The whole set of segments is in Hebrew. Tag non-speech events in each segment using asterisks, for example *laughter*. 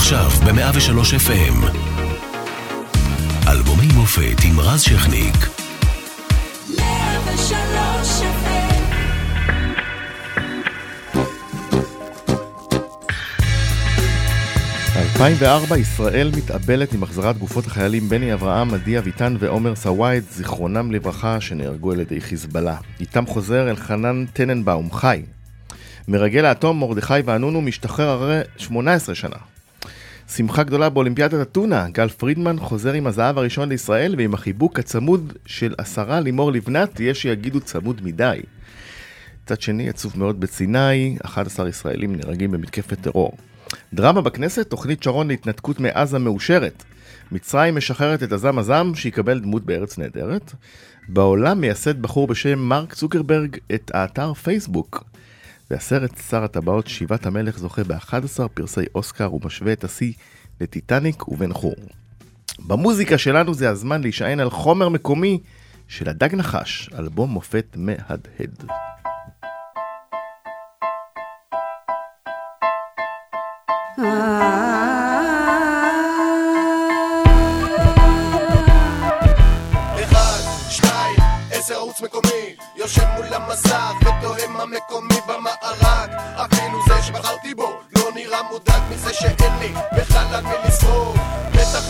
עכשיו ב-103 FM. אלבומי מופת עם רז שכניק. 103 ב-2004 ישראל מתאבלת עם החזרת גופות החיילים בני אברהם, עדי אביטן ועומר סווייד, זיכרונם לברכה, שנהרגו על ידי חיזבאללה. איתם חוזר אלחנן טננבאום, חי. מרגל האטום מרדכי וענונו משתחרר הרי 18 שנה. שמחה גדולה באולימפיאדת אתונה, גל פרידמן חוזר עם הזהב הראשון לישראל ועם החיבוק הצמוד של השרה לימור לבנת, יש שיגידו צמוד מדי. מצד שני, עצוב מאוד בסיני, 11 ישראלים נהרגים במתקפת טרור. דרמה בכנסת, תוכנית שרון להתנתקות מעזה מאושרת. מצרים משחררת את הזם הזם שיקבל דמות בארץ נהדרת. בעולם מייסד בחור בשם מרק צוקרברג את האתר פייסבוק. והסרט שר הטבעות שיבת המלך זוכה ב-11 פרסי אוסקר ומשווה את השיא לטיטניק ובן חור. במוזיקה שלנו זה הזמן להישען על חומר מקומי של הדג נחש, אלבום מופת מהדהד. Ah יושב מול המסך ותוהם המקומי במארג אפילו זה שבחרתי בו לא נראה מודאג מזה שאין לי בכלל על מי לסחור בטח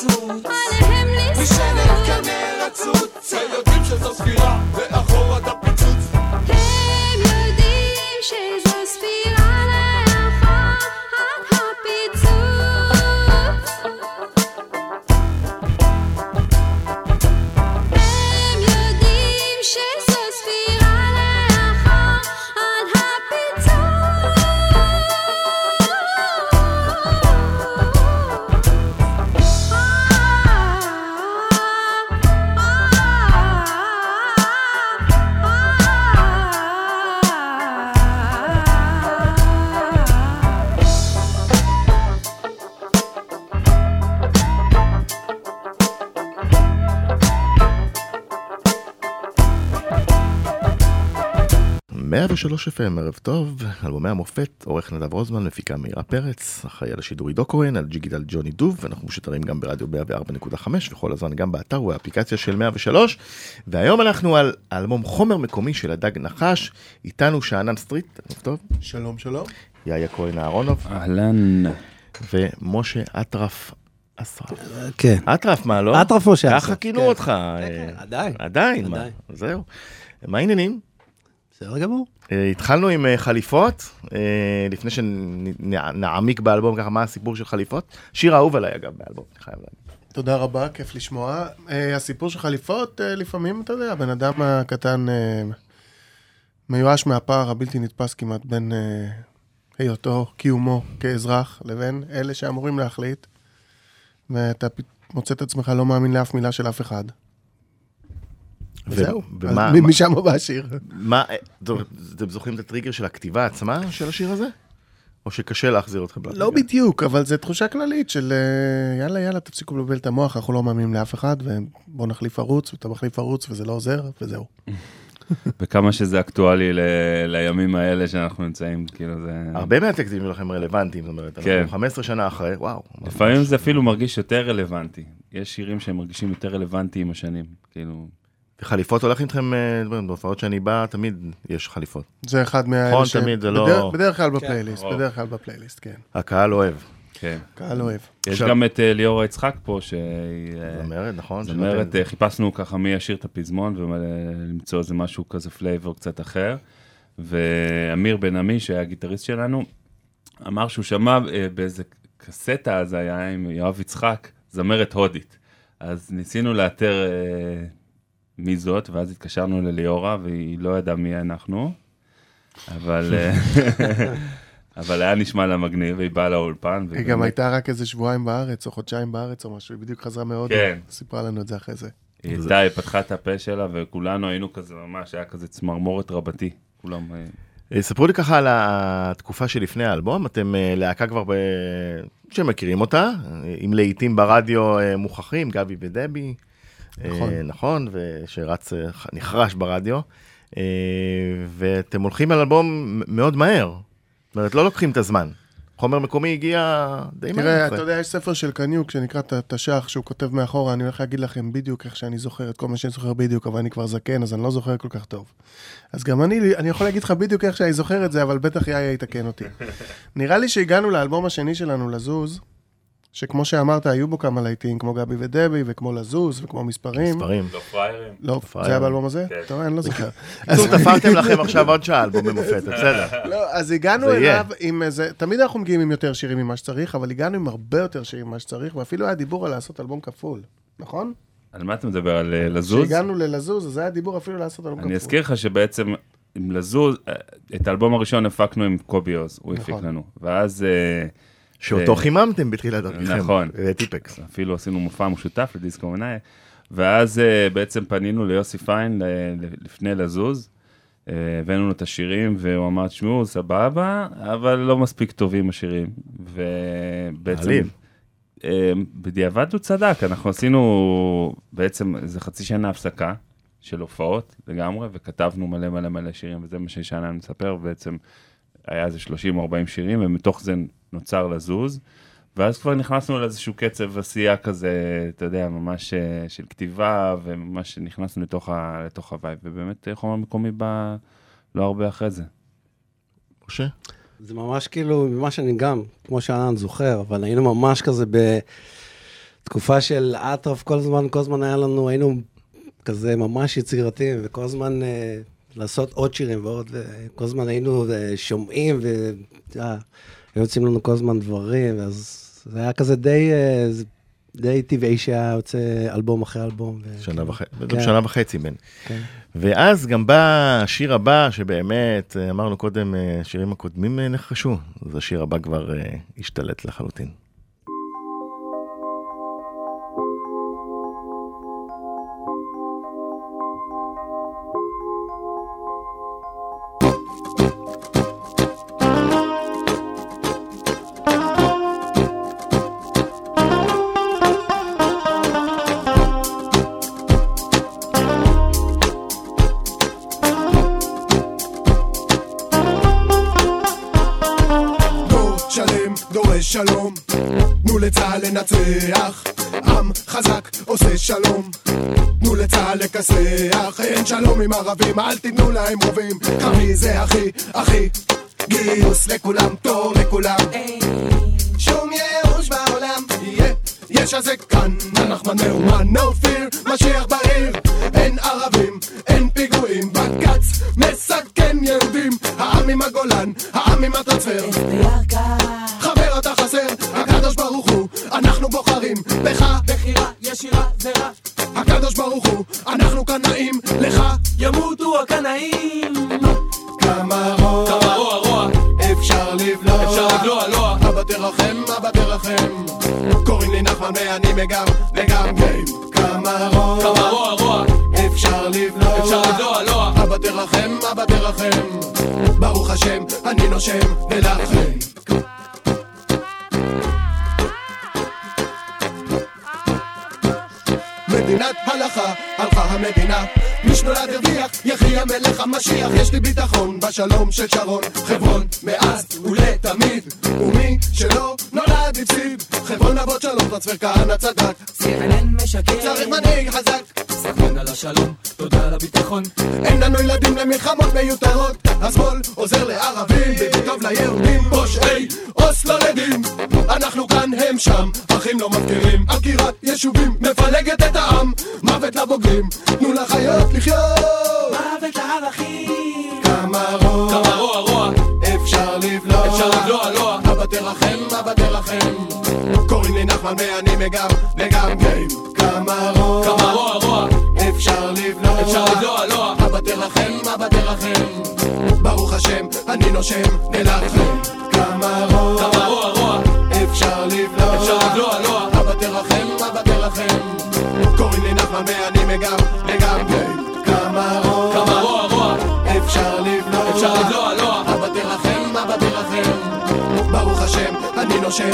zu. Meine Hemmnisse. Wir schämen auch keine Mehrheit zu. Zähl dir Dümmchen, sonst wieder. 103 FM, ערב טוב, אלבומי המופת, עורך נדב רוזמן, מפיקה מאירה פרץ, אחראי על השידור עידו כהן, על דיגיטל ג'וני דוב, ואנחנו משודרים גם ברדיו 104.5 וכל הזמן גם באתר ובאפליקציה של 103, והיום אנחנו על אלבום חומר מקומי של הדג נחש, איתנו שאנן סטריט, ערב טוב, שלום שלום. יאיה כהן אהרונוב, אהלן. ומשה אטרף אסרף. כן. אטרף מה לא? אטרף משה ככה אסרף, כינו כן. אותך. כן, אה, עדיין. עדיין, מה? זהו. מה העניינים? בסדר גמור. אה, התחלנו עם אה, חליפות, אה, לפני שנעמיק באלבום ככה, מה הסיפור של חליפות? שיר אהוב עליי אגב באלבום, אני חייב להגיד. תודה רבה, כיף לשמוע. הסיפור של חליפות, לפעמים, אתה יודע, הבן אדם הקטן מיואש מהפער הבלתי נתפס כמעט בין היותו, קיומו כאזרח, לבין אלה שאמורים להחליט, ואתה מוצא את עצמך לא מאמין לאף מילה של אף אחד. וזהו, ומה- משם בא השיר. מה, אתם זוכרים את הטריגר של הכתיבה עצמה של השיר הזה? או שקשה להחזיר אתכם לא? בדיוק, אבל זו תחושה כללית של אה, יאללה, יאללה, תפסיקו לבלבל את המוח, אנחנו לא מאמינים לאף אחד, ובואו נחליף ערוץ, ואתה מחליף ערוץ וזה לא עוזר, וזהו. וכמה שזה אקטואלי ל- לימים האלה שאנחנו נמצאים, כאילו זה... הרבה מהטקסטים שלכם רלוונטיים, זאת אומרת, כן. אנחנו 15 שנה אחרי, וואו. לפעמים זה אפילו מרגיש יותר רלוונטי. יש שירים שהם מרגישים יותר רלוונטיים עם השנים. כאילו, חליפות הולך איתכם, אה, בהופעות שאני בא, תמיד יש חליפות. זה אחד מהאלה נכון, ש... תמיד זה לא- בדרך- בדרך כלל בפלייליסט, רוב. בדרך כלל בפלייליסט, כן. הקהל אוהב. כן. קהל אוהב. יש עכשיו- גם את אה, ליאורה יצחק פה, שהיא... אה, זמרת, נכון? זמרת, חיפשנו ככה מי ישיר את הפזמון ולמצוא איזה משהו כזה flavor קצת אחר. ואמיר בן עמי, שהיה הגיטריסט שלנו, אמר שהוא שמע באיזה קסטה אז היה עם יואב יצחק, זמרת הודית. אז ניסינו לאתר מי זאת, ואז התקשרנו לליאורה, והיא לא ידעה מי אנחנו, אבל... *laughs* אה, אבל היה נשמע לה מגניב, והיא באה לאולפן. היא גם הייתה רק איזה שבועיים בארץ, או חודשיים בארץ, או משהו, היא בדיוק חזרה מהודו. כן. סיפרה לנו את זה אחרי זה. היא הייתה, היא פתחה את הפה שלה, וכולנו היינו כזה ממש, היה כזה צמרמורת רבתי. כולם... אה, אה, ספרו לי ככה על התקופה שלפני האלבום, אתם להקה כבר ב... שמכירים אותה, עם להיטים ברדיו מוכחים, גבי ודבי. אה, נכון. נכון, ושרץ, אה, נחרש ברדיו. אה, ואתם הולכים על אלבום מאוד מהר. זאת אומרת, לא לוקחים את הזמן. חומר מקומי הגיע די מהר. תראה. אתה יודע, יש ספר של קניוק שנקרא תש"ח, שהוא כותב מאחורה, אני הולך להגיד לכם בדיוק איך שאני זוכר את כל מה שאני זוכר בדיוק, אבל אני כבר זקן, אז אני לא זוכר כל כך טוב. אז גם אני, אני יכול להגיד לך בדיוק איך שאני זוכר את זה, אבל בטח יאיה יתקן אותי. *laughs* נראה לי שהגענו לאלבום השני שלנו, לזוז, שכמו שאמרת, היו בו כמה להיטים, כמו גבי ודבי, וכמו לזוז, וכמו מספרים. מספרים. לא פראיירים. לא, פראייר. זה היה באלבום הזה? כן. טוב, אני לא זוכר. בקיצור, תפרתם לכם עכשיו עוד שעה אלבום במופת, בסדר. *laughs* לא, אז הגענו. אליו עם איזה, תמיד אנחנו מגיעים עם יותר שירים ממה שצריך, אבל הגענו עם הרבה יותר שירים ממה שצריך, ואפילו היה דיבור על לעשות אלבום כפול, נכון? על מה אתה מדבר? על אה, לזוז? כשהגענו ללזוז, אז היה דיבור אפילו לעשות אלבום כפול. אני אזכיר לך שבעצם עם לזוז, אה, את האלבום הראשון הפקנו עם קובי עוז, הוא הפיק נכון. לנו. ואז אה, שאותו חיממתם בתחילת דרככם. נכון. טיפקס. אפילו עשינו מופע משותף לדיסקו מנאי, ואז אה, בעצם פנינו ליוסי פיין לפני לזוז, אה, הבאנו לו את השירים, והוא אמר, תשמעו, סבבה, אבל לא מספיק טובים השירים. ובעצם. אה, בדיעבד הוא צדק, אנחנו עשינו בעצם איזה חצי שנה הפסקה של הופעות לגמרי, וכתבנו מלא מלא מלא שירים, וזה מה ששאנן מספר, בעצם היה איזה 30 או 40 שירים, ומתוך זה נוצר לזוז. ואז כבר נכנסנו לאיזשהו קצב עשייה כזה, אתה יודע, ממש אה, של כתיבה, וממש נכנסנו לתוך, ה, לתוך ה vibe, ובאמת אה, חומר מקומי בא לא הרבה אחרי זה. משה? זה ממש כאילו, ממה שאני גם, כמו שאנן זוכר, אבל היינו ממש כזה בתקופה של אטרף, כל הזמן, כל הזמן היה לנו, היינו כזה ממש יצירתיים, וכל הזמן אה, לעשות עוד שירים ועוד, וכל הזמן היינו אה, שומעים, ואתה יודע, היו יוצאים לנו כל הזמן דברים, אז זה היה כזה די, אה, די טבעי שהיה יוצא אלבום אחרי אלבום. שנה וחצי, כן. שנה וחצי בין. כן. ואז גם בא השיר הבא, שבאמת, אה, אמרנו קודם, אה, השירים הקודמים נחשו, אז השיר הבא כבר השתלט לחלוטין. עם ערבים, אל תיתנו להם רובים. קרבי זה הכי, הכי, גיוס לכולם, תור לכולם. שום ייאוש בעולם, יש הזה כאן, הנחמן מאומן, no fear, משיח בעיר. אין ערבים, אין פיגועים, בג"ץ מסכן יהודים. העם עם הגולן, העם עם הטרנספר. חבר אתה חסר, הקדוש ברוך הוא, אנחנו בוחרים בך. בחירה ישירה זה רע, הקדוש ברוך הוא, אנחנו קנאים לך. הקנאים. כמה רוע, כמה רוע רוע, אפשר לבלוע. אפשר לבלוע לוע. אבא תרחם, אבא תרחם. קוראים לי נחמן ואני מגם, וגם גיים. כמה רוע, כמה רוע רוע, אפשר לבלוע. אפשר לבלוע לוע. אבא תרחם, אבא תרחם. ברוך השם, אני נושם ולכם. מדינת הלכה, הלכה המדינה. המשיח. יש לי ביטחון בשלום של שרון. חברון, מאז ולתמיד. ומי שלא נולד הפסיד. חברון אבות שלום, טרנספר כהנא צדק. CNN משקר, צריך מנהיג חזק. סחמן על השלום, תודה על הביטחון. אין לנו ילדים למלחמות מיותרות השמאל עוזר לערבים ביבי טוב ליהודים פושעי אוסלו לדין אנחנו כאן הם שם אחים לא מפקירים עקירת יישובים מפלגת את העם מוות לבוגרים תנו לחיות לחיות מוות לערכים. כמה רוע כמה רוע רוע, אפשר לבלוע אפשר לבלוע לוע. אבא תרחם אבא תרחם קוראים לי נחמן ואני מגם מגם גיים כמה רוע כמה רוע רוע, אפשר לבלוע אפשר לבלוע לוע. אבא תרחם, אבא תרחם. ברוך השם, אני נושם ולכם. כמה רוע, כמה רוע רוע, אפשר לבלוע. אפשר לבלוע לוע. אבא תרחם, אבא תרחם. קוראים לי נחמן ואני מגם, אפשר לבלוע. אפשר לבלוע לוע. אבא תרחם, אבא תרחם. ברוך השם, אני נושם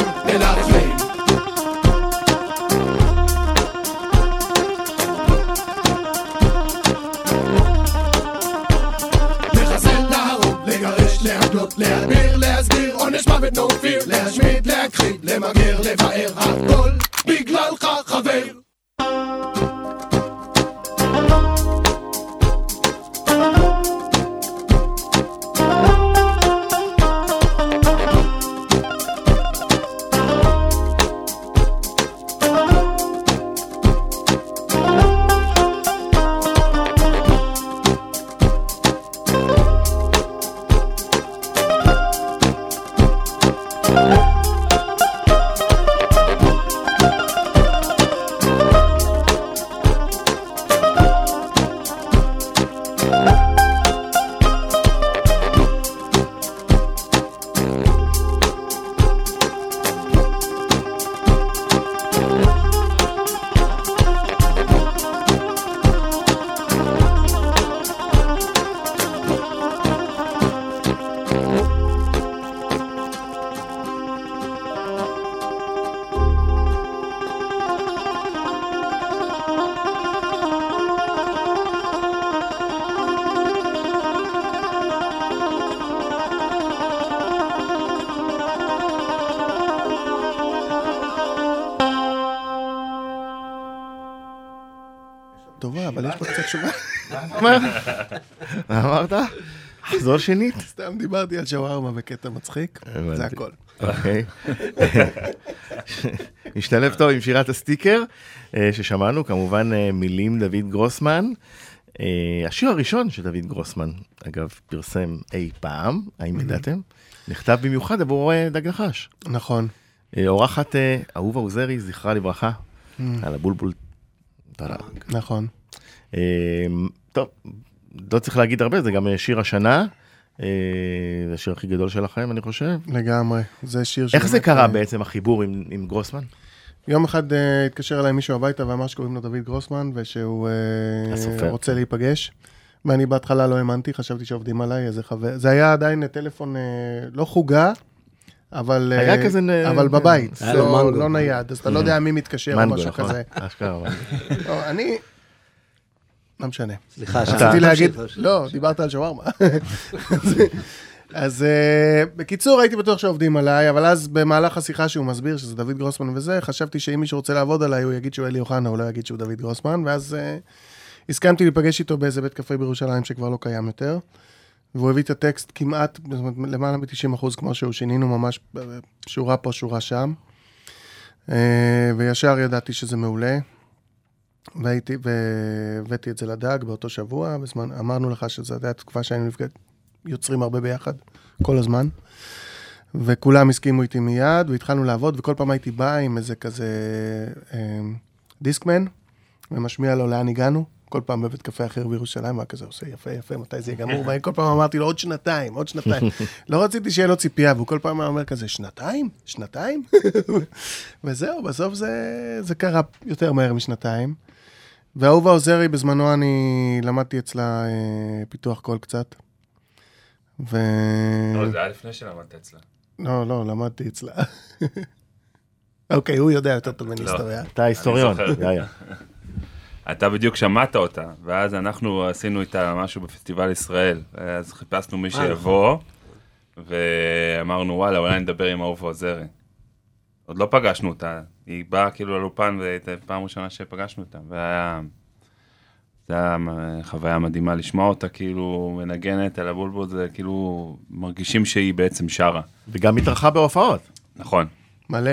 לגרש, להגלות, להדביר, להסביר, עונש מוות, no fear, להשמיד, להכחיד, למגר, לבאר, הכל מה *laughs* מה אמרת? חזור שנית. סתם דיברתי על שווארמה בקטע מצחיק. זה הכל. אוקיי. *laughs* משתלב טוב עם שירת הסטיקר אה, ששמענו, כמובן אה, מילים דוד גרוסמן. אה, השיר הראשון שדוד גרוסמן, אגב, פרסם אי פעם, האם ידעתם? נכתב במיוחד עבור דג נחש. נכון. אורחת אה, אהובה עוזרי, זכרה לברכה, על הבולבול. נכון. טוב, לא צריך להגיד הרבה, זה גם אה, שיר השנה. אה, זה השיר הכי גדול שלכם, אני חושב. לגמרי. זה שיר איך זה קרה אה, בעצם, החיבור עם, עם גרוסמן? יום אחד אה, התקשר אליי מישהו הביתה ואמר שקוראים לו דוד גרוסמן ושהוא הסופר. רוצה להיפגש. ואני בהתחלה לא האמנתי, חשבתי שעובדים עליי, איזה חבר... זה היה עדיין טלפון אה, לא חוגה, אבל... היה כזה אבל בבית, היה לו לא, מנגו. לא נייד, אז אתה לא יודע מי מתקשר או משהו נכון? כזה. אשכרה. לא, אני... לא משנה. סליחה. רציתי להגיד, תמשיך. לא, דיברת על שווארמה. אז אה, בקיצור, הייתי בטוח שעובדים עליי, אבל אז במהלך השיחה שהוא מסביר שזה דוד גרוסמן וזה, חשבתי שאם מישהו רוצה לעבוד עליי, הוא יגיד שהוא אלי אוחנה, הוא לא יגיד שהוא דוד גרוסמן, ואז אה, הסכמתי להיפגש איתו באיזה בית קפה בירושלים שכבר לא קיים יותר. והוא הביא את הטקסט כמעט, זאת אומרת, למעלה מ-90 אחוז כמו שהוא, שינינו ממש אה, שורה פה, שורה שם. וישר ידעתי שזה מעולה. והייתי, והבאתי את זה לדג באותו שבוע, בזמן, אמרנו לך שזו הייתה תקופה שהיינו נפגד, יוצרים הרבה ביחד, כל הזמן. וכולם הסכימו איתי מיד, והתחלנו לעבוד, וכל פעם הייתי בא עם איזה כזה אה, דיסקמן, ומשמיע לו לאן הגענו. כל פעם בבית קפה אחר בירושלים, היה כזה עושה יפה יפה, מתי זה יהיה גמור, ואני כל פעם אמרתי לו עוד שנתיים, עוד שנתיים. *laughs* לא רציתי שיהיה לו ציפייה, והוא כל פעם היה אומר כזה, שנתיים? שנתיים? *laughs* וזהו, בסוף זה, זה קרה יותר מהר משנתיים. ואהובה עוזרי, בזמנו אני למדתי אצלה אה, פיתוח קול קצת. ו... לא, זה היה לפני שלמדת אצלה. לא, לא, למדתי אצלה. *laughs* אוקיי, הוא יודע יותר טוב ממני לא. היסטוריה. אתה היסטוריון. יאיה. *laughs* אתה בדיוק שמעת אותה, ואז אנחנו עשינו איתה משהו בפסטיבל ישראל. אז חיפשנו מי שיבוא, ואמרנו, וואלה, אולי נדבר עם אהובה עוזרי. עוד לא פגשנו אותה, היא באה כאילו לאולפן, והייתה פעם ראשונה שפגשנו אותה, והיה... זה היה חוויה מדהימה לשמוע אותה כאילו מנגנת על הבולבול, זה כאילו מרגישים שהיא בעצם שרה. וגם התארחה בהופעות. נכון. מלא.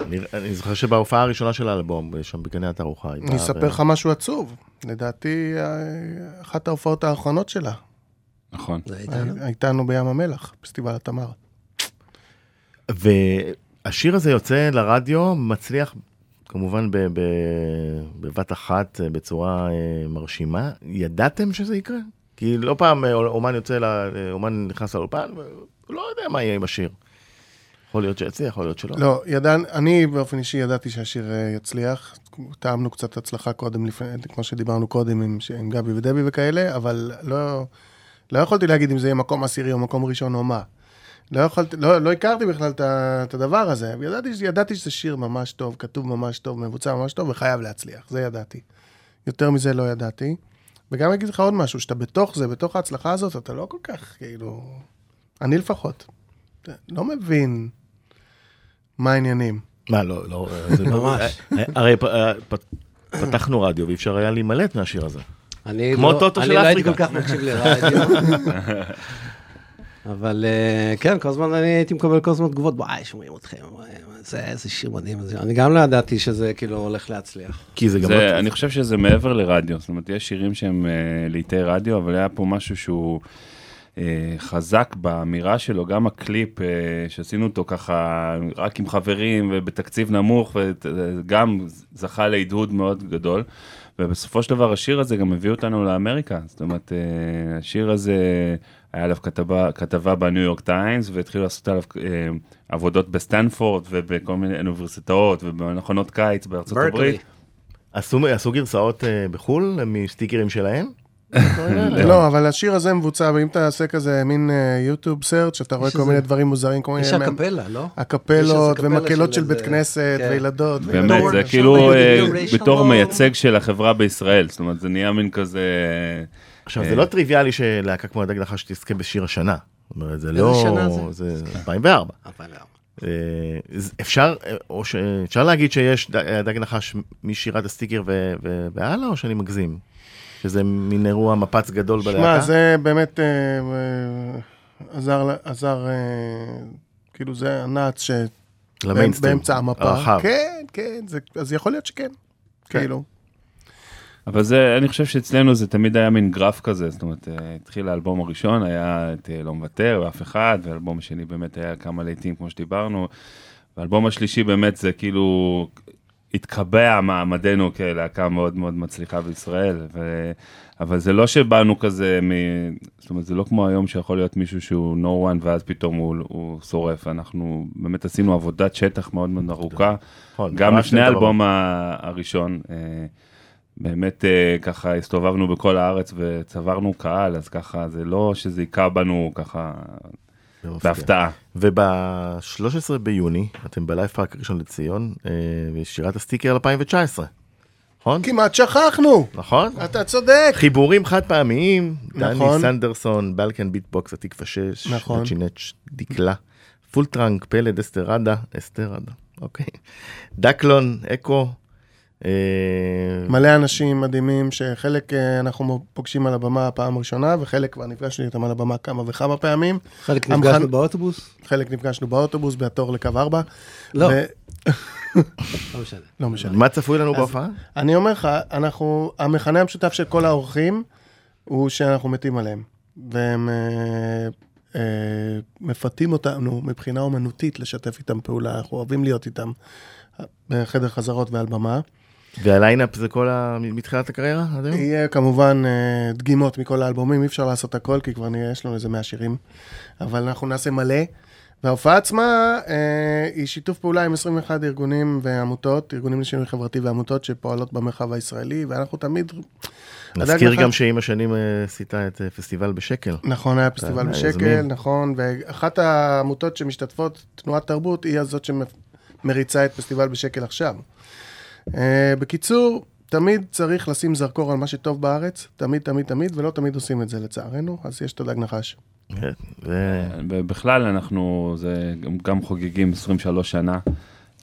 אני, אני זוכר שבהופעה הראשונה של האלבום, שם בגני התערוכה. היא אני באה אספר ו- לך משהו עצוב. לדעתי, אה, אחת ההופעות האחרונות שלה. נכון. זה איתנו? הייתה לנו בים המלח, פסטיבל התמר. והשיר הזה יוצא לרדיו, מצליח כמובן ב, ב, בבת אחת, אה, בצורה אה, מרשימה. ידעתם שזה יקרה? כי לא פעם אה, אומן יוצא, ל- אה, אומן נכנס לאולפן, והוא לא יודע מה יהיה עם השיר. יכול להיות שיצליח, יכול להיות שלא. לא, ידען, אני באופן אישי ידעתי שהשיר יצליח. טעמנו קצת הצלחה קודם, לפני, כמו שדיברנו קודם עם, עם גבי ודבי וכאלה, אבל לא, לא יכולתי להגיד אם זה יהיה מקום עשירי או מקום ראשון או מה. לא יכולתי, לא, לא הכרתי בכלל את, את הדבר הזה. ידעתי, ידעתי שזה שיר ממש טוב, כתוב ממש טוב, מבוצע ממש טוב, וחייב להצליח, זה ידעתי. יותר מזה לא ידעתי. וגם אגיד לך עוד משהו, שאתה בתוך זה, בתוך ההצלחה הזאת, אתה לא כל כך, כאילו... אני לפחות. לא מבין מה העניינים. מה, לא, לא, זה *laughs* ממש. אה, הרי אה, פתחנו רדיו ואי אפשר היה להימלט מהשיר הזה. אני כמו לא- טוטו של אני לא הייתי כל. כך מקשיב לרדיו. *laughs* אבל אה, כן, כל הזמן אני הייתי מקבל כל הזמן תגובות, וואי, שומעים אתכם, זה איזה שיר מדהים. זה." אני גם לא ידעתי שזה כאילו הולך להצליח. כי זה גם לא... אני חושב שזה מעבר לרדיו, זאת אומרת, יש שירים שהם אה, לעיתי רדיו, אבל היה פה משהו שהוא אה, חזק באמירה שלו, גם הקליפ שעשינו אותו ככה רק עם חברים ובתקציב נמוך, וגם זכה להדהוד מאוד גדול. ובסופו של דבר השיר הזה גם הביא אותנו לאמריקה, זאת אומרת, אה, השיר הזה, היה עליו כתבה, כתבה בניו יורק טיימס, והתחילו לעשות עליו אה, עבודות בסטנפורד ובכל מיני אוניברסיטאות ובמחנות קיץ בארצות ברקלי. הברית. עשו עשו גרסאות אה, בחו"ל מסטיקרים שלהם? לא, אבל השיר הזה מבוצע, ואם תעשה כזה מין YouTube search, אתה רואה כל איזה- מיני דברים מוזרים, כל מיני... יש א קפלה, לא? א קפלות איזה ומקהלות של בית איזה- כנסת כן. וילדות. באמת. זה כאילו אה, בתור. מייצג של החברה בישראל, זאת אומרת, זה נהיה מין כזה... עכשיו, אה, זה לא טריוויאלי שלהקה כמו הדג נחש תזכה בשיר השנה. זאת אומרת, זה לא... שנה זה? זה 2004. 2004. אה, אפשר, אה, או ש... אפשר להגיד שיש דג נחש משירת הסטיקר והלאה, או שאני מגזים? שזה מין אירוע מפץ גדול בלהקה? שמע, זה באמת אה, אה, עזר, עזר, אה, כאילו זה הנאץ ש... למיינסטרים. באמצע המפה. הרחב. כן, כן, זה- אז יכול להיות שכן. כאילו. אבל זה, אני חושב שאצלנו זה תמיד היה מין גרף כזה, זאת אומרת, אה, התחיל האלבום הראשון, היה את אה, לא מוותר ואף אחד, והאלבום השני באמת היה כמה להיטים כמו שדיברנו, והאלבום השלישי באמת זה כאילו התקבע מעמדנו כלהקה מאוד מאוד מצליחה בישראל, ו... אבל זה לא שבאנו כזה, מ... זאת אומרת, זה לא כמו היום שיכול להיות מישהו שהוא no one ואז פתאום הוא, הוא שורף, אנחנו באמת עשינו עבודת שטח מאוד מאוד ארוכה. נכון, גם לפני האלבום הראשון, אה, באמת אה, ככה הסתובבנו בכל הארץ וצברנו קהל, אז ככה זה לא שזה היכה בנו ככה. בהפתעה. וב-13 ביוני, אתם בלייב פארק ראשון לציון, אה, ושירת הסטיקר 2019. נכון? כמעט שכחנו. נכון? אתה צודק. חיבורים חד פעמיים, דני נכון. סנדרסון, בלקן ביטבוקס, התקווה 6, נכון. נצ'י נצ', דקלה, פול טראנק, פלד, אסתר רדא, אסתר רדא, אוקיי. דקלון, אקו, מלא אנשים מדהימים שחלק אה, אנחנו פוגשים על הבמה פעם ראשונה, וחלק כבר נפגשנו איתם על הבמה כמה וכמה פעמים. חלק נפגשנו באוטובוס? חלק נפגשנו באוטובוס בתור לקו 4. לא. ו... *laughs* לא משנה. לא משנה. מה צפוי לנו בהופעה? אני אומר לך, אנחנו, המכנה המשותף של כל האורחים הוא שאנחנו מתים עליהם. והם אה, אה, מפתים אותנו מבחינה אומנותית לשתף איתם פעולה, אנחנו אוהבים להיות איתם אה, בחדר חזרות ועל במה. והליינאפ זה כל ה... מתחילת הקריירה? עד היום? יהיה כמובן אה, דגימות מכל האלבומים, אי אפשר לעשות הכל, כי כבר נראה, יש לנו איזה 100 שירים, אבל אנחנו נעשה מלא. וההופעה עצמה אה, היא שיתוף פעולה עם 21 ארגונים ועמותות, ארגונים לשינוי חברתי ועמותות שפועלות במרחב הישראלי, ואנחנו תמיד... נזכיר הדאג לך- גם שעם השנים אה, עשית את אה, פסטיבל בשקל. נכון, היה פסטיבל בשקל. נכון, ואחת העמותות שמשתתפות, תנועת תרבות, היא הזאת שמריצה את פסטיבל בשקל עכשיו. אה, בקיצור, תמיד צריך לשים זרקור על מה שטוב בארץ, תמיד, תמיד, תמיד, ולא תמיד עושים את זה לצערנו, אז יש את הדג נחש. כן, ובכלל אנחנו זה גם- גם חוגגים 23 שנה.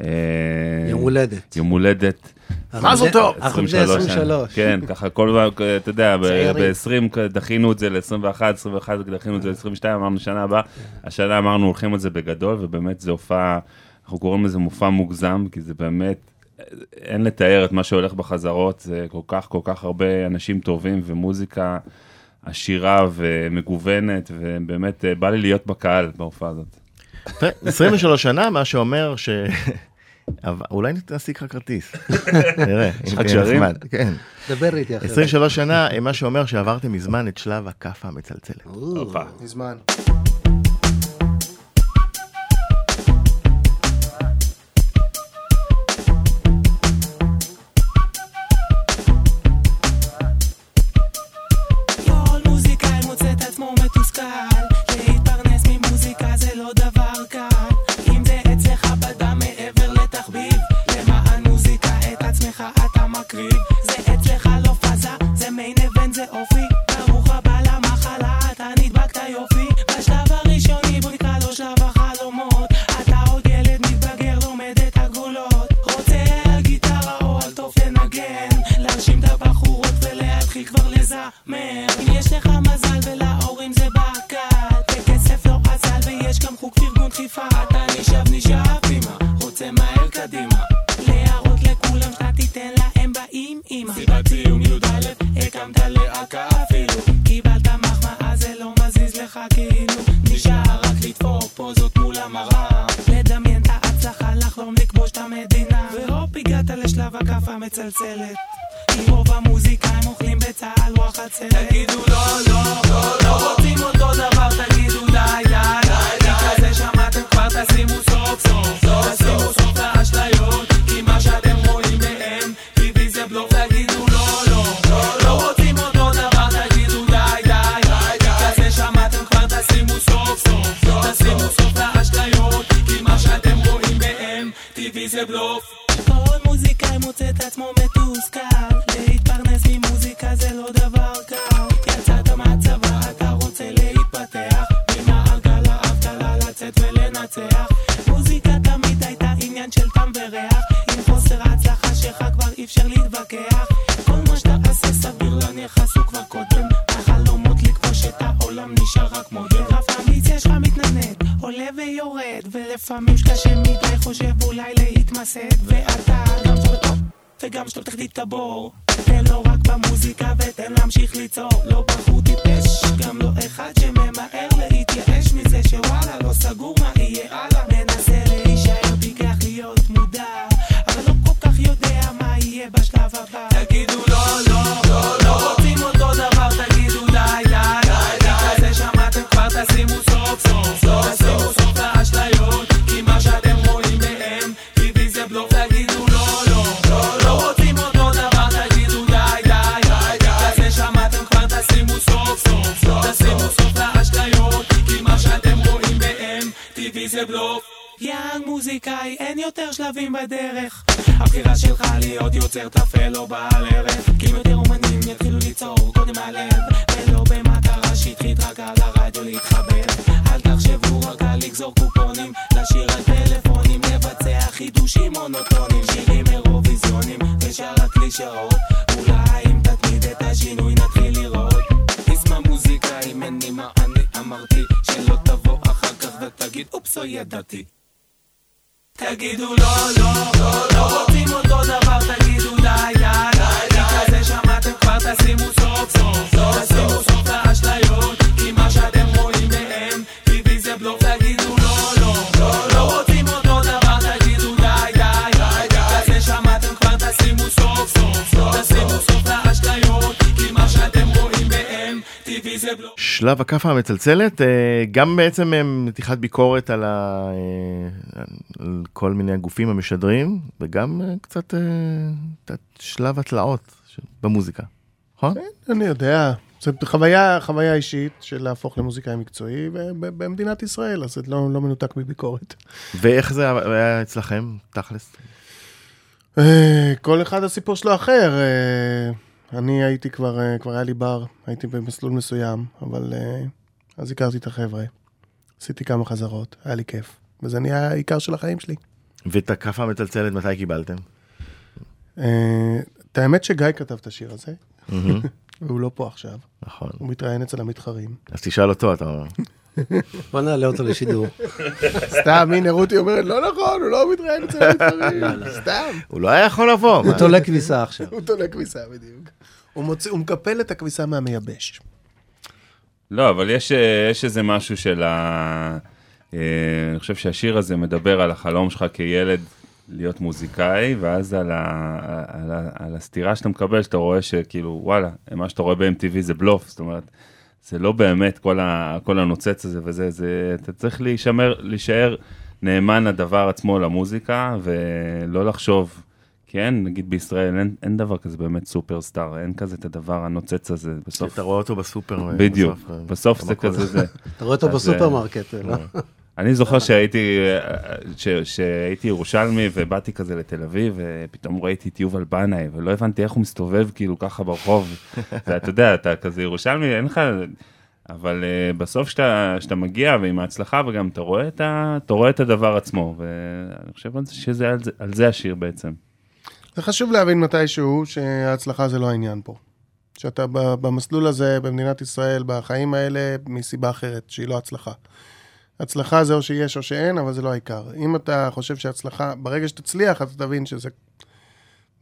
אה, יום הולדת. יום הולדת. מזל טוב! אנחנו בני 23 שנה. 23. כן, ככה כל פעם, אתה יודע, צעירים. ב-20 דחינו את זה ל-21, 21 דחינו את זה ל-22, אמרנו שנה הבאה. השנה אמרנו הולכים על זה בגדול, ובאמת זה הופעה, אנחנו קוראים לזה מופע מוגזם, כי זה באמת, אין לתאר את מה שהולך בחזרות, זה כל כך כל כך הרבה אנשים טובים ומוזיקה עשירה ומגוונת, ובאמת אה, בא לי להיות בקהל בהופעה הזאת. ו- 23 שנה, מה שאומר ש... אולי נשיג לך כרטיס. נראה. יש לך אם קשרים? נחמד. כן. דבר איתי אחרי. 23 שנה, אה, מה שאומר שעברתם מזמן את שלב הכאפה המצלצלת. מזמן. הקמת להקה אפילו. קיבלת מחמאה זה לא מזיז לך כאילו. נשאר רק לדפוק פוזות מול המראה. לדמיין את ההצלחה לחלום לכבוש את המדינה והופ הגעת לשלב הכף המצלצלת. כי רוב המוזיקאים אוכלים בצהל רוח הצלת. תגידו לא, לא, לא, לא רוצים אותו דבר תגידו די, די, די, די כזה שמעתם כבר תשימו סוף סוף עצמו מתוסכל שלבים בדרך. הבחירה שלך להיות יוצר טפל או בעל ערך. כי אם יותר אומנים יתחילו ליצור קודם מהלב, ולא במטרה שטחית רק על הרדיו להתחבר. אל תחשבו רק על לגזור קופונים, לשיר על טלפונים, לבצע חידושים מונוטונים, שירים אירוויזיונים, ושאר הקלישאות. אולי אם תתמיד את השינוי נתחיל לראות. איסמה מוזיקאים, אין לי מה אני אמרתי, שלא תבוא אחר כך ותגיד, אופס, לא ידעתי. תגידו לא, לא, לא, לא. רוצים אותו דבר, תגידו די, די, די, די, כזה שמעתם כבר, תשימו סוף, סוף, תשימו סוף שלב הכאפה המצלצלת, אה, גם בעצם אה, מתיחת ביקורת על, ה... אה, על כל מיני הגופים המשדרים, וגם קצת קצת שלב התלאות במוזיקה, נכון? אני יודע, זו חוויה, חוויה אישית של להפוך למוזיקאי מקצועי במדינת ישראל, אז זה לא, לא מנותק מביקורת. ואיך זה היה אצלכם, תכלס? כל אחד הסיפור שלו אחר. אני הייתי כבר, אה, כבר היה לי בר, הייתי במסלול מסוים, אבל אה, אז הכרתי את החבר'ה. עשיתי כמה חזרות, היה לי כיף. וזה נהיה העיקר של החיים שלי. ואת הכאפה המצלצלת מתי קיבלתם? אה, את האמת שגיא כתב את השיר הזה, *laughs* והוא לא פה עכשיו, נכון. הוא מתראיין אצל המתחרים. אז תשאל אותו, אתה אומר. בוא נעלה אותו לשידור. סתם, הנה רותי אומרת, לא נכון, הוא לא מתראיין אצל *laughs* המתחרים. סתם. הוא לא היה יכול לבוא. הוא? תולה כביסה עכשיו. הוא תולה כביסה בדיוק. הוא מקפל את הכביסה מהמייבש. לא, אבל יש, אה, יש איזה משהו של ה... אה, אני חושב שהשיר הזה מדבר על החלום שלך כילד להיות מוזיקאי, ואז על, ה... על, ה... על הסתירה שאתה מקבל, שאתה רואה שכאילו, וואלה, מה שאתה רואה ב-MTV זה בלוף, זאת אומרת, זה לא באמת כל, ה... כל הנוצץ הזה וזה, זה... אתה צריך להישמר, להישאר נאמן לדבר עצמו, למוזיקה, ולא לחשוב. כן, נגיד בישראל אין, אין דבר כזה באמת superstar, אין כזה את הדבר הנוצץ הזה בסוף. אתה רואה אותו בסופר. אה, בדיוק, בסוף, אה, בסוף זה. כזה זה. אתה רואה אותו בסופרמרקט, לא? אני זוכר שהייתי, ש- שהייתי ירושלמי ובאתי כזה לתל אביב, ופתאום ראיתי את יובל בנאי, ולא הבנתי איך הוא מסתובב כאילו ככה ברחוב. *laughs* ואתה יודע, אתה כזה ירושלמי, אין לך... אבל uh, בסוף שאתה, שאתה מגיע ועם ההצלחה וגם אתה רואה את, ה, אתה רואה את הדבר עצמו, ואני חושב שזה על זה, על זה השיר בעצם. זה חשוב להבין מתישהו שההצלחה זה לא העניין פה. שאתה במסלול הזה במדינת ישראל, בחיים האלה, מסיבה אחרת, שהיא לא הצלחה. הצלחה זה או שיש או שאין, אבל זה לא העיקר. אם אתה חושב שהצלחה, ברגע שתצליח, אתה תבין שזה...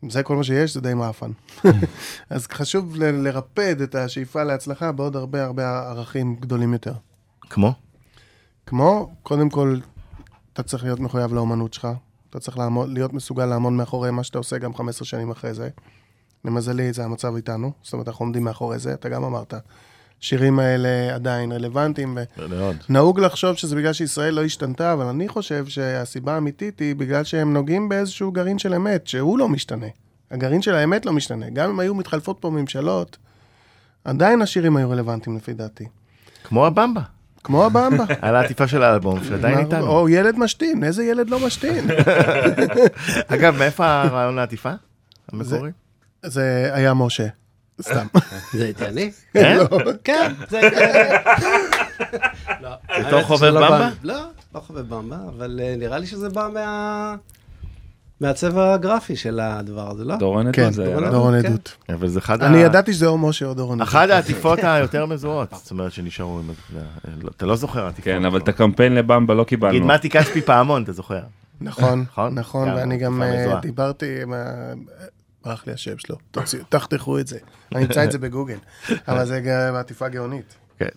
זה כל מה שיש, זה די מאפן. *laughs* אז חשוב ל- לרפד את השאיפה להצלחה בעוד הרבה הרבה ערכים גדולים יותר. כמו? כמו, קודם כל, אתה צריך להיות מחויב לאומנות שלך. אתה צריך לעמוד, להיות מסוגל לעמוד מאחורי מה שאתה עושה גם 15 שנים אחרי זה. למזלי, זה המצב איתנו. זאת אומרת, אנחנו עומדים מאחורי זה, אתה גם אמרת. השירים האלה עדיין רלוונטיים. מאוד. נהוג לחשוב שזה בגלל שישראל לא השתנתה, אבל אני חושב שהסיבה האמיתית היא בגלל שהם נוגעים באיזשהו גרעין של אמת, שהוא לא משתנה. הגרעין של האמת לא משתנה. גם אם היו מתחלפות פה ממשלות, עדיין השירים היו רלוונטיים לפי דעתי. כמו הבמבה. כמו הבמבה. *laughs* על העטיפה של האלבום, שעדיין איתנו. או ילד משתין, איזה ילד לא משתין? *laughs* אגב, מאיפה הרעיון לעטיפה? המקורי? זה היה משה. סתם. זה הייתי אני? כן? כן, זה הייתי אני. לא, בתור חובב לא במבה? לא, לא חובב במבה, אבל אה, נראה לי שזה בא מה... מהצבע הגרפי של הדבר הזה, לא? דורון כן, עדות זה היה, דורון לא? דורון כן. עדות. אבל זה אחד ה... אני ידעתי שזה או משה או דורון עדות. אחת העטיפות היותר מזוהות, זאת אומרת שנשארו, עם- אתה לא זוכר עטיפות. כן, אבל את הקמפיין לבמבה לא נגיד קיבלנו. מתי כספי פעמון, אתה זוכר? נכון, נכון? נכון, גם ואני גם אה. דיברתי עם ה... ברח לי השם שלו, תחתכו את זה. אני אמצא את זה בגוגל. אבל זה גם עטיפה גאונית. כן.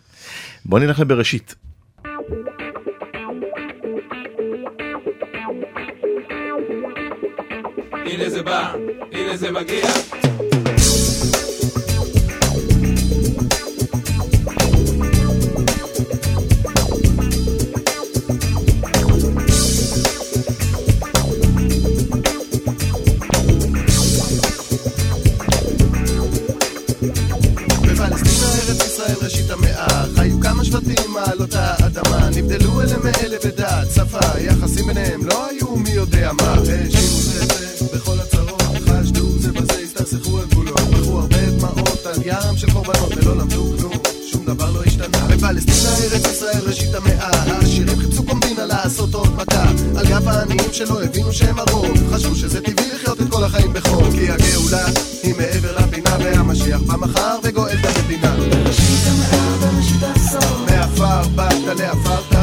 בוא נלך לבראשית. הנה זה בא, הנה זה מגיע. אדמה נבדלו אלה מאלה בדת, שפה, יחסים ביניהם לא היו מי יודע מה. האשימו זה זה בכל הצרות חשדו זה בזה, הסתכסכו על גבולות בחרו הרבה דמעות על ים של קורבנות ולא למדו כלום. שום דבר לא השתנה. בפלסטינה ארץ ישראל ראשית המאה העשירים חיפשו קומבינה לעשות עוד מכה. על גב העניים שלא הבינו שהם הרוב חשבו שזה טבעי לחיות את כל החיים בחוב כי הגאולה היא מעבר לפינה והמשיח בא מחר וגואל את המדינה. בראשית המאה, בראשית העשור, מעפר באת לעפר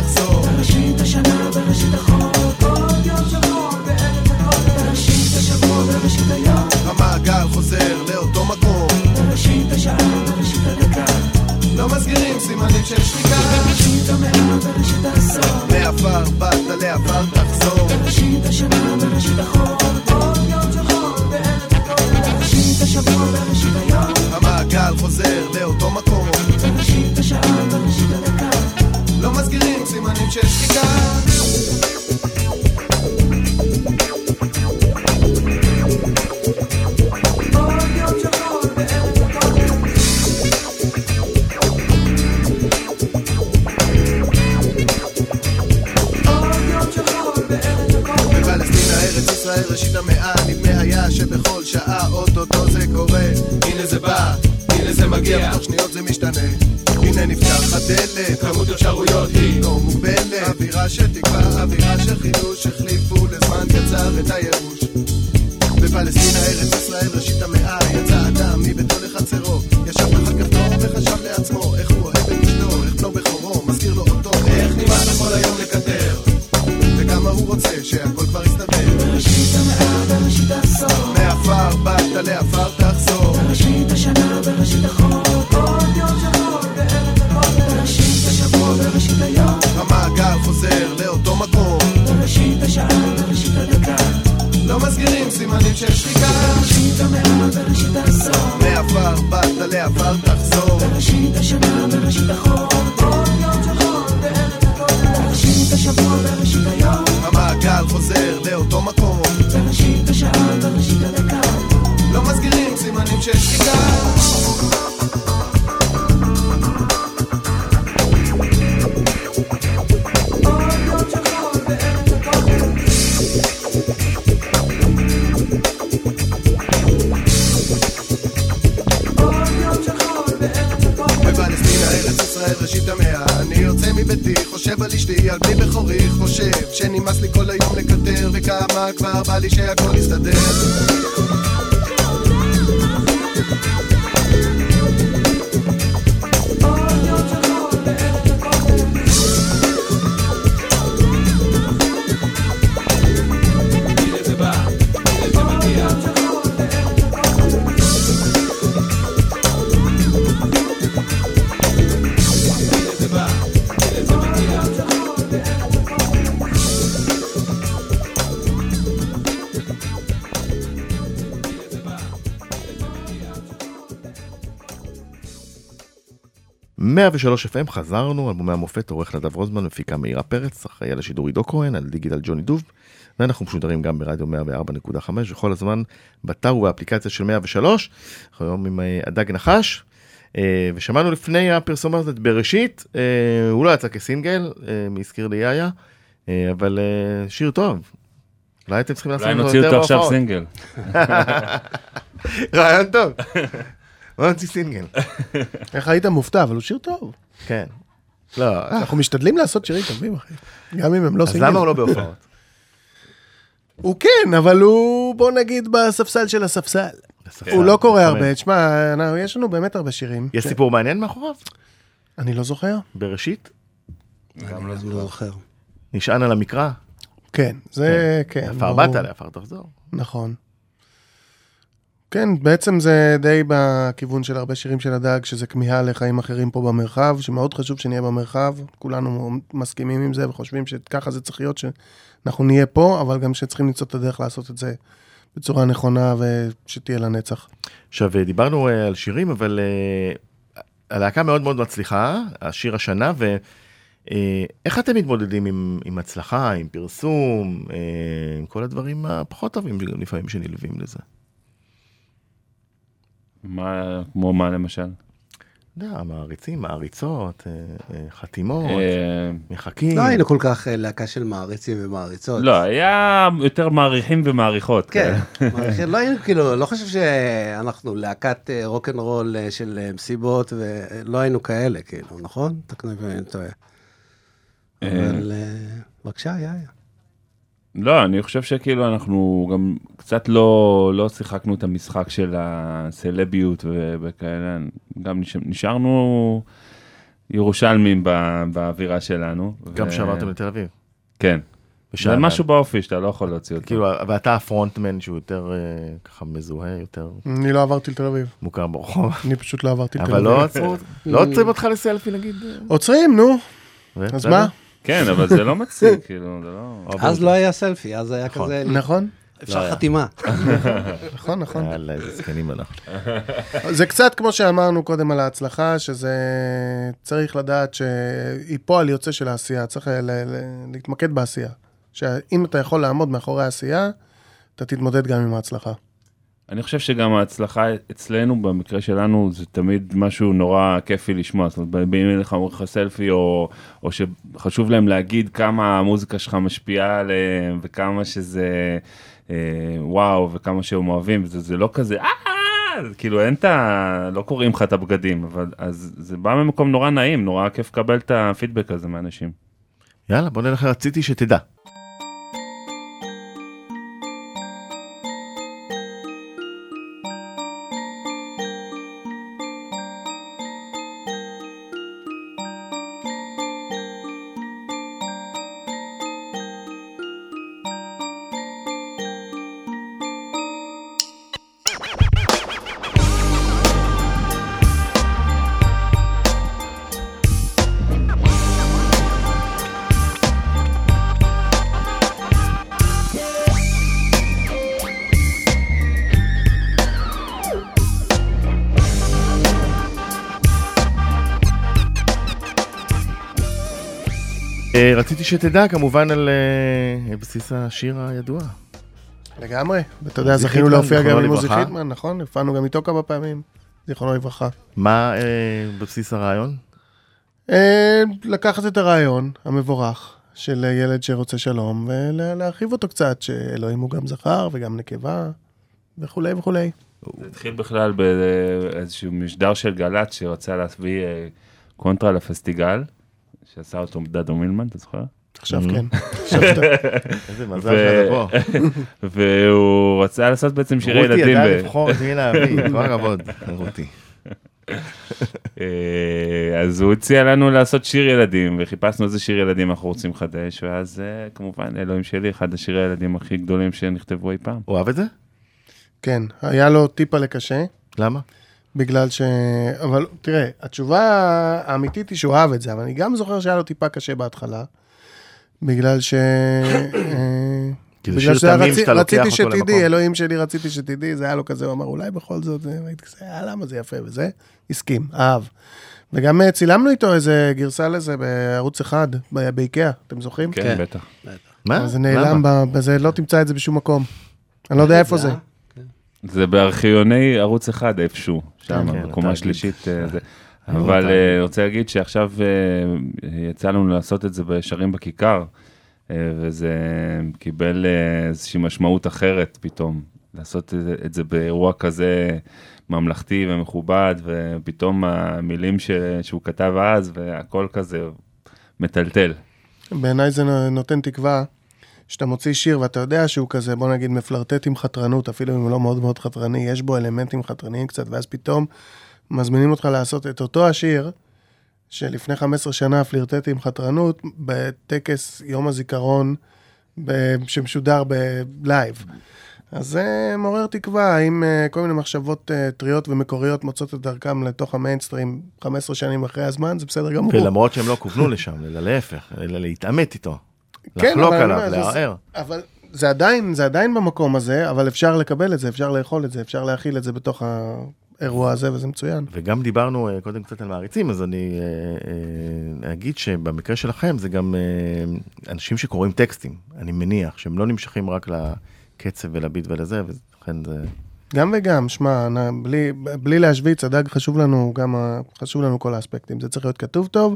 באת לעפר על בכורי חושב שנמאס לי כל היום לקטר וכמה כבר בא לי שהכל יסתדר 103 FM חזרנו, אלבומי המופת, עורך נדב רוזמן, מפיקה מאירה פרץ, אחראי על השידור עידו כהן, על דיגיטל ג'וני דוב, ואנחנו משודרים גם ברדיו 104.5, וכל הזמן באתר ובאפליקציה של 103, אנחנו היום עם אה, הדג נחש, אה, ושמענו לפני הפרסומה הזאת בראשית, אה, הוא לא יצא כסינגל, מי הזכיר לי איה, אבל שיר טוב, אולי אתם צריכים לעשות יותר הופעות. אולי נוציא אותו עכשיו סינגל. *laughs* רעיון טוב. בוא נוציא סינגל. *laughs* איך היית מופתע, אבל הוא שיר טוב. כן. לא, אנחנו משתדלים לעשות שירים טובים, אחי. גם אם הם לא אז סינגל. למה הוא לא בהופעות? *laughs* הוא כן, אבל הוא, בוא נגיד, בספסל של הספסל. הוא לא קורא הרבה. תשמע, אנחנו- יש לנו באמת הרבה שירים. יש סיפור מעניין מאחוריו? אני לא זוכר. בראשית? גם לא זוכר. נשען על המקרא? כן, זה, כן. עפר ברור. באת לעפר תחזור. נכון. כן, בעצם זה די בכיוון של הרבה שירים של הדג, שזה כמיהה לחיים אחרים פה במרחב, שמאוד חשוב שנהיה במרחב, כולנו מסכימים עם זה וחושבים שככה זה צריך להיות, שאנחנו נהיה פה, אבל גם שצריכים למצוא את הדרך לעשות את זה בצורה נכונה ושתהיה לנצח. עכשיו, דיברנו אה, על שירים, אבל אה, הלהקה מאוד מאוד מצליחה, השיר השנה, ואיך אתם מתמודדים עם, עם הצלחה, עם פרסום, אה, עם כל הדברים הפחות טובים לפעמים שנלווים לזה? מה, כמו מה למשל? יודע, מעריצים, מעריצות, אה, אה, חתימות, אה, מחכים. לא היינו כל כך להקה של מעריצים ומעריצות. לא, היה יותר מעריכים ומעריכות. כן, כאלה. *laughs* מעריכים, לא היינו כאילו, לא חושב שאנחנו להקת רוקנרול של מסיבות, ולא היינו כאלה, כאילו, נכון? תקנו אם אני טועה. אבל בבקשה, יאיה. לא, אני חושב שכאילו אנחנו גם קצת לא, לא שיחקנו את המשחק של הסלביות וכאלה, גם נש- נשארנו ירושלמים ב- באווירה שלנו. גם ו- כשעברתם לתל אביב. כן. זה. משהו באופי שאתה לא יכול להוציא אותו. כאילו, ואתה הפרונטמן שהוא יותר אה, ככה מזוהה, יותר אני לא עברתי לתל אביב. מוכר ברחוב. אני פשוט לא עברתי לתל אבל אביב. לא עצרו, לא עוצרים אותך לסלפי נגיד? עוצרים, נו. אז? מה? כן, אבל זה לא מציג, כאילו, זה לא... אז. לא היה סלפי, אז היה נכון. כזה, נכון, אפשר היה. חתימה. *laughs* נכון, נכון. יאללה, איזה זקנים אנחנו. זה קצת כמו שאמרנו קודם על ההצלחה, שזה צריך לדעת שהיא פועל יוצא של העשייה, צריך ל- ל- להתמקד בעשייה. שאם אתה יכול לעמוד מאחורי העשייה, אתה תתמודד גם עם ההצלחה. אני חושב שגם ההצלחה אצלנו, במקרה שלנו, זה תמיד משהו נורא כיפי לשמוע. זאת אומרת, באים אליך, אומרים לך סלפי, או, או שחשוב להם להגיד כמה המוזיקה שלך משפיעה עליהם, וכמה שזה אה, וואו, וכמה שהם אוהבים, וזה זה לא כזה, אה, כאילו אין את ה... לא קוראים לך את הבגדים, אבל אז זה בא ממקום נורא נעים, נורא כיף לקבל את הפידבק הזה מאנשים. יאללה, בוא נלך, שתדע. רציתי שתדע כמובן על אה, בסיס השיר הידוע. לגמרי. ואתה יודע, זכינו להופיע גם עם עוזי. חיטמן, נכון? הופענו גם איתו כמה פעמים, זיכרונו לברכה. מה אה, בבסיס הרעיון? אה, לקחת את הרעיון המבורך של ילד שרוצה שלום, ולהרחיב אותו קצת, שאלוהים הוא גם זכר וגם נקבה, וכולי וכולי. זה התחיל בכלל באיזשהו משדר של גל"צ שרצה להביא אה, קונטרה לפסטיגל, שעשה אותו דדו מילמן, אתה זוכר? עכשיו Mhm. כן. *laughs* איזה מזל שאתה פה. *laughs* והוא רצה לעשות בעצם שירי רותי ילדים. ידעה ב- לבחור את מי להביא, *laughs* כל הכבוד, רותי. אה, אז הוא הציע לנו לעשות שיר ילדים, וחיפשנו איזה שיר ילדים אנחנו רוצים לחדש, ואז אה, כמובן אלוהים שלי, אחד השירי הילדים הכי גדולים שנכתבו אי פעם. הוא אוהב את זה? כן, היה לו טיפה לקשה, למה? בגלל ש... אבל תראה, התשובה האמיתית היא שהוא אהב את זה, אבל אני גם זוכר שהיה לו טיפה קשה בהתחלה, בגלל ש... אה, זה בגלל שזה לוקח רציתי. שתדעי, אלוהים שלי, רציתי שתדעי, זה היה לו כזה, הוא אמר, אולי בכל זאת, אה, הייתי כזה, "אה, למה זה יפה וזה, הסכים, אהב. וגם אה, צילמנו איתו איזה גרסה לזה בערוץ אחד, באיקאה, אתם זוכרים? כן, כן. בטח. מה? זה נעלם, בזה לא תמצא את זה בשום מקום. אני לא יודע איפה זה. זה בארכיוני ערוץ אחד איפשהו, שם, כן, בקומה. השלישית. אה, זה. לא אבל התאגיד. אה, אני רוצה להגיד שעכשיו אה, יצא לנו לעשות את זה בשרים בכיכר, וזה קיבל איזושהי משמעות אחרת פתאום, לעשות את זה- באירוע כזה ממלכתי ומכובד, ופתאום המילים ש- שהוא כתב אז, והכל כזה מטלטל. בעיניי זה נו- נותן תקווה שאתה מוציא שיר ואתה יודע שהוא כזה, בוא נגיד, מפלרטט עם חתרנות, אפילו אם הוא לא מאוד מאוד חתרני, יש בו אלמנטים חתרניים קצת, ואז פתאום מזמינים אותך לעשות את אותו השיר, שלפני 15 שנה פלירטט עם חתרנות, בטקס יום הזיכרון ב- שמשודר ב live. אז זה מעורר תקווה, האם אה, כל מיני מחשבות אה, טריות ומקוריות מוצאות את דרכם לתוך המיינסטרים 15 שנים אחרי הזמן, זה בסדר גמור. ולמרות שהם לא כוונו לשם, אלא להפך, אלא להתעמת איתו. כן, לחלוק אבל עליו, זה- לערער. אבל זה עדיין, זה עדיין במקום הזה, אבל אפשר לקבל את זה, אפשר לאכול את זה, אפשר להכיל את זה בתוך האירוע הזה, וזה מצוין. וגם דיברנו אה, קודם קצת על מעריצים, אז אני אה, אה, אגיד שבמקרה שלכם זה גם אה, אנשים שקוראים טקסטים, אני מניח, שהם לא נמשכים רק לקצב ולביט ולזה, ולכן זה... גם וגם, שמע, בלי, בלי להשוויץ, הדג חשוב לנו גם, ה- חשוב לנו כל האספקטים. זה צריך להיות כתוב טוב,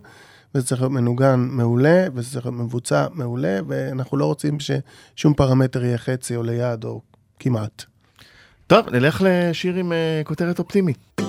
וזה צריך להיות מנוגן מעולה, וזה צריך להיות מבוצע מעולה, ואנחנו לא רוצים ששום פרמטר יהיה חצי או ליד או כמעט. טוב, נלך לשיר עם אה, כותרת אופטימית.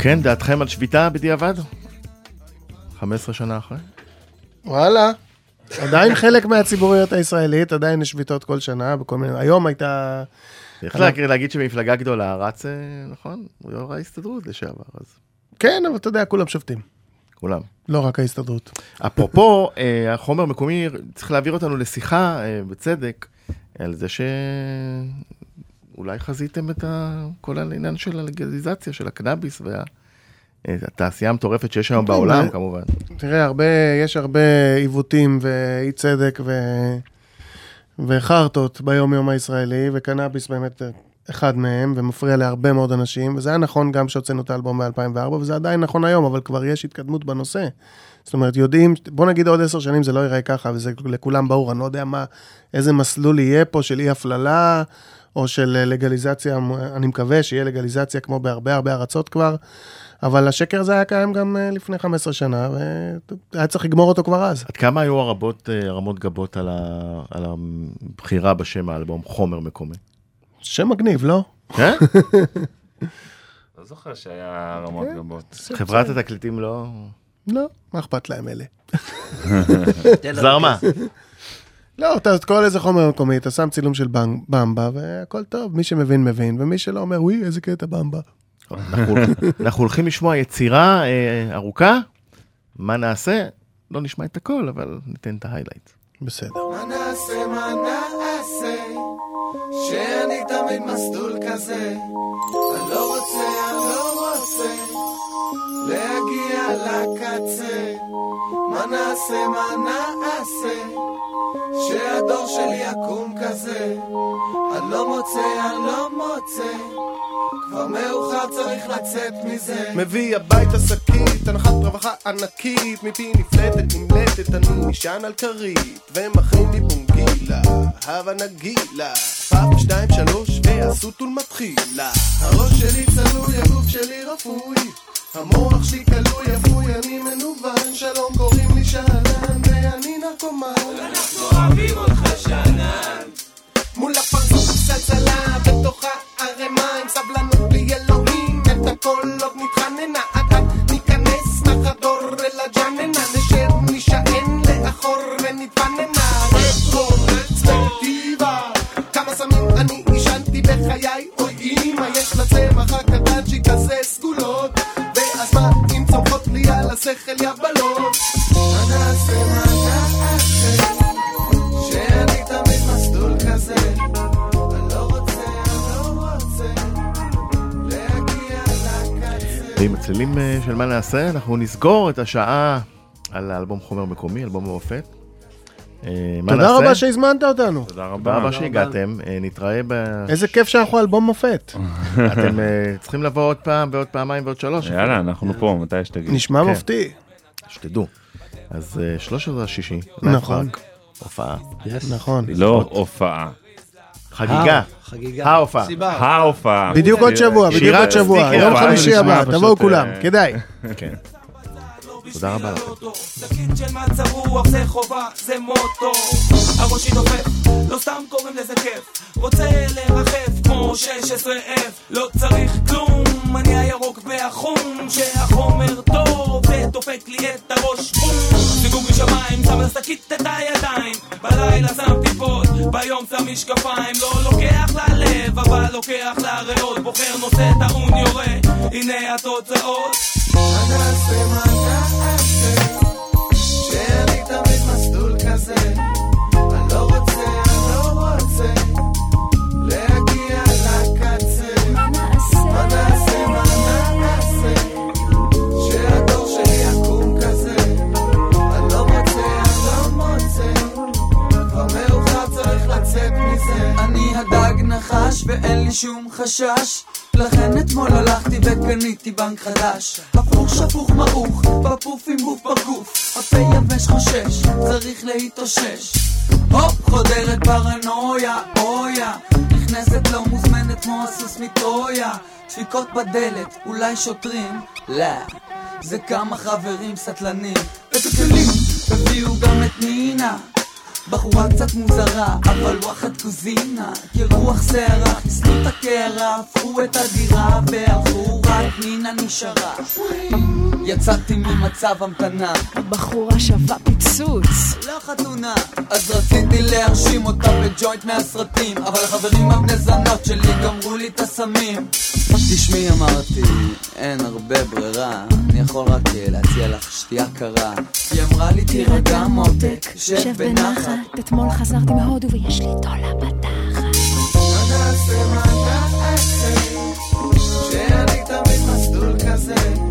כן, דעתכם על שביתה בדיעבד? 15 שנה אחרי? וואלה. עדיין חלק מהציבוריות הישראלית, עדיין יש שביתות כל שנה, בכל מיני... היום הייתה... צריך להכיר להגיד שמפלגה גדולה רץ, אה, נכון? הוא יו"ר ההסתדרות לשעבר, אז כן, אבל אתה יודע, כולם שובתים. כולם. לא רק ההסתדרות. אפרופו, אה, החומר מקומי, צריך להעביר אותנו לשיחה, אה, בצדק, על זה שאולי חזיתם את ה... כל העניין של הלגליזציה, של הקנאביס והתעשייה המטורפת שיש היום כן, בעולם, כמובן. תראה, הרבה, יש הרבה עיוותים ואי צדק ו... וחרטות ביום-יום הישראלי, וקנאביס באמת אחד מהם, ומפריע להרבה מאוד אנשים, וזה היה נכון גם כשהוצאנו את האלבום ב-2004, וזה עדיין נכון היום, אבל כבר יש התקדמות בנושא. זאת אומרת, יודעים, בוא נגיד עוד עשר שנים זה לא ייראה ככה, וזה לכולם ברור, אני לא יודע מה, איזה מסלול יהיה פה של אי הפללה, או של לגליזציה, אני מקווה שיהיה לגליזציה כמו בהרבה הרבה ארצות כבר, אבל השקר הזה היה קיים גם אה, לפני 15 שנה, והיה צריך לגמור אותו כבר אז. עד כמה היו הרבות, אה, הרמות גבות על, ה... על הבחירה בשם האלבום, חומר מקומי? שם מגניב, לא? כן? *laughs* לא זוכר שהיה רמות כן. גבות. חברת התקליטים לא... לא, מה אכפת להם אלה? *laughs* זרמה. *laughs* לא, אתה קורא לזה חומר מקומי, אתה שם צילום של במ- במבה, והכל טוב, מי שמבין מבין, ומי שלא אומר, וואי, איזה קטע במבה. אנחנו, *laughs* אנחנו הולכים לשמוע יצירה אה, ארוכה, מה נעשה? לא נשמע את הכל, אבל ניתן את ההיילייט. בסדר. מה נעשה, מה נעשה, שאני תמיד מסלול כזה. אני לא רוצה, אני לא רוצה, להגיע לקצה. מה נעשה, מה נעשה, שהדור שלי יקום כזה. אני לא מוצא, אני לא מוצא, כבר מאוחר צריך לצאת מזה. מביא הביתה שקית, הנחת רווחה ענקית, מפי נפלטת נמלטת, אני נשען על כרית, ומכין לי בונגילה, הבה נגילה, פאפ שתיים שלוש, והסוטול מתחילה. הראש שלי צלוי, הגוף שלי רפוי, המוח שלי כלוי, אפוי, אני מנוון, שלום קוראים לי שאנן, ואני נרקומן. אנחנו אוהבים אותך שאנן. מול הפרצוף צלצלה בתוך הערימה עם סבלנות בלי אלוהים את הכל עוד נתחננה עד עד ניכנס נחדור אל הג'אננה נשב נישען לאחור ונתבננה רטרוספקטיבה השכל יא בלון. מה נעשה, מה נעשה, שאני תמיד מסלול כזה. ועם הצלילים אה, של מה נעשה, אנחנו נסגור את השעה על האלבום חומר מקומי, אלבום מופת, אה, תודה? רבה שהזמנת אותנו. תודה תודה רבה. שהגעתם, אה, נתראה ב... איזה כיף שאנחנו אלבום מופת. *laughs* אתם אה, צריכים לבוא עוד פעם ועוד פעמיים ועוד שלוש. יאללה, אנחנו פה, מתי שתגיד. נשמע כן. מופתי. שתדעו. אז אה, 13 השישי, נכון. הופעה. נכון. לא הופעה. חגיגה, חגיגה. ההופעה. ההופעה. בדיוק עוד שבוע, בדיוק עוד שבוע. יום חמישי הבא, תבואו כולם, כדאי. תודה רבה לכם. סכין של מצב רוח זה חובה, זה מוטו. הראשי דופק, לא סתם קוראים לזה כיף. רוצה לרחף כמו 16F לא צריך כלום, אני הירוק והחום שהחומר טוב ודופק לי את הראש. בום! סיגור משמיים, שם לשקית את הידיים. בלילה שם טיפות, ביום שם משקפיים. לא לוקח ללב, אבל לוקח לריאות. בוחר נושא טעון יורה, הנה התוצאות מה נעשה, מה נעשה? שאין לי תמיד מסלול כזה. נחש ואין לי שום חשש. לכן אתמול הלכתי וקניתי בנק חדש. הפוך שפוך מרוך, בפוף עם בוף בגוף. הפה יבש חושש, צריך להתאושש. הופ, חודרת פרנויה, אויה. נכנסת לא מוזמנת כמו הסוס מטרויה. דפיקות בדלת, אולי שוטרים? לא. זה כמה חברים סטלנים. ובכלים הביאו גם את נינה בחורה קצת מוזרה, אבל וואחד קוזינה כרוח שערה, חיסלו את הקערה, הפכו את הדירה והלכו, רק נינה נשארה יצאתי ממצב המתנה, הבחורה שווה פיצוץ. לא חתונה. אז רציתי להרשים אותה בג'וינט מהסרטים אבל החברים הבני זונות שלי גמרו לי את הסמים תשמעי אמרתי, אין הרבה ברירה, אני יכול רק אה, להציע לך שתייה קרה. היא אמרה לי תירגע מותק, שב בנחת. אתמול חזרתי מהודו ויש לי תולה בתחת. מה נעשה, מה נעשה, שאני תמיד מסלול כזה.